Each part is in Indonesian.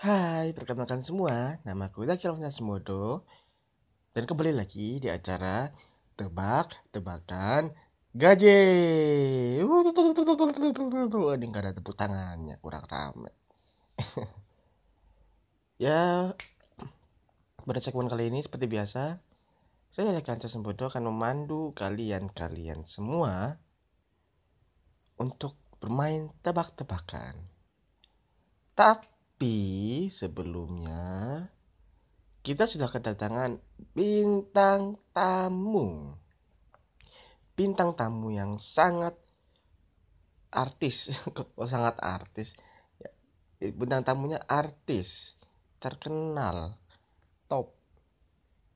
Hai, perkenalkan semua, nama aku Zaki Alfanya Semodo. Dan kembali lagi di acara Tebak-Tebakan Gaje. Ini gak ada tepuk tangannya, kurang rame. Ya, pada segmen kali ini seperti biasa Saya Alfanya Semodo akan memandu kalian-kalian semua Untuk bermain tebak-tebakan. Tapi sebelumnya kita sudah kedatangan bintang tamu. Bintang tamu yang sangat artis, sangat artis. Ya, bintang tamunya artis, terkenal, top.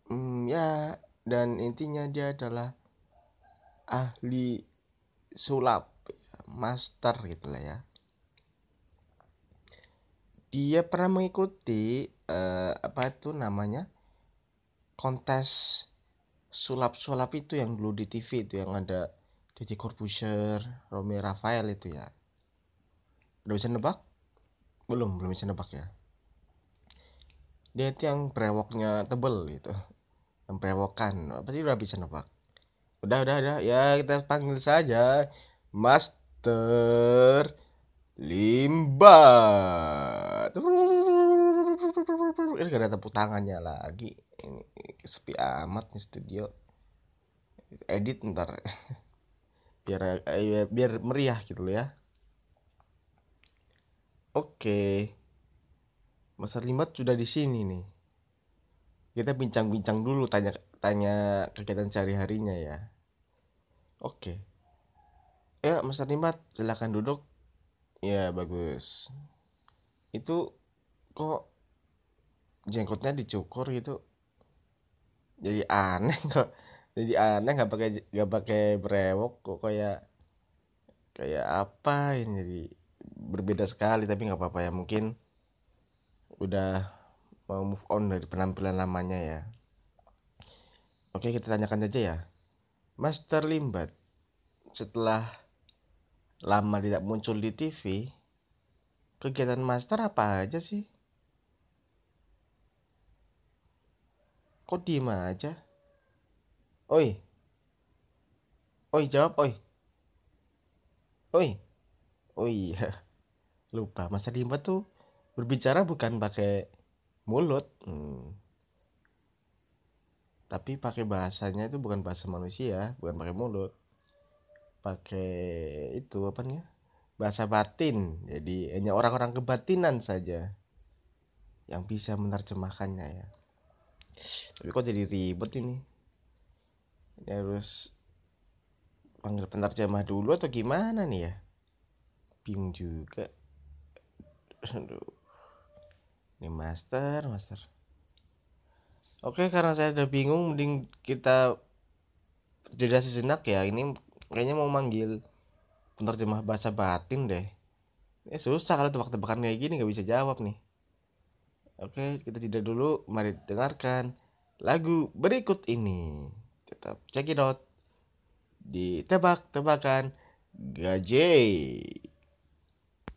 Hmm, ya, dan intinya dia adalah ahli sulap, master gitu lah ya dia pernah mengikuti uh, apa itu namanya kontes sulap-sulap itu yang dulu di TV itu yang ada Deddy Corbuzier, Romi Rafael itu ya. Udah bisa nebak? Belum, belum bisa nebak ya. Dia itu yang brewoknya tebel gitu. Yang brewokan. Pasti udah bisa nebak. Udah, udah, udah. Ya kita panggil saja Master Limbat. Ini gak ada tepuk tangannya lagi. Ini sepi amat nih studio. Edit ntar. biar eh, biar meriah gitu loh ya. Oke. Mas Limbat sudah di sini nih. Kita bincang-bincang dulu tanya tanya kegiatan sehari-harinya ya. Oke. Ya, Mas Limbat, silakan duduk Iya bagus. Itu kok jenggotnya dicukur gitu. Jadi aneh kok. Jadi aneh nggak pakai nggak pakai brewok kok kayak kayak apa ini jadi berbeda sekali tapi nggak apa-apa ya mungkin udah mau move on dari penampilan lamanya ya. Oke kita tanyakan aja ya. Master Limbat setelah lama tidak muncul di TV, kegiatan master apa aja sih? Kok diem aja? Oi. Oi, jawab, oi. Oi. Oh iya. Lupa, masa Dimba tuh berbicara bukan pakai mulut. Hmm. Tapi pakai bahasanya itu bukan bahasa manusia, bukan pakai mulut pakai itu apa nih bahasa batin jadi hanya orang-orang kebatinan saja yang bisa menerjemahkannya ya tapi kok jadi ribet ini? Ini harus panggil penerjemah dulu atau gimana nih ya? Bingung juga. Aduh. Ini master master. Oke karena saya udah bingung mending kita jeda sejenak ya. Ini kayaknya mau manggil penerjemah bahasa batin deh. Ini susah kalau tebak-tebakan kayak gini nggak bisa jawab nih oke kita tidak dulu. Mari dengarkan lagu berikut ini. Tetap check it out di tebak-tebakan gajah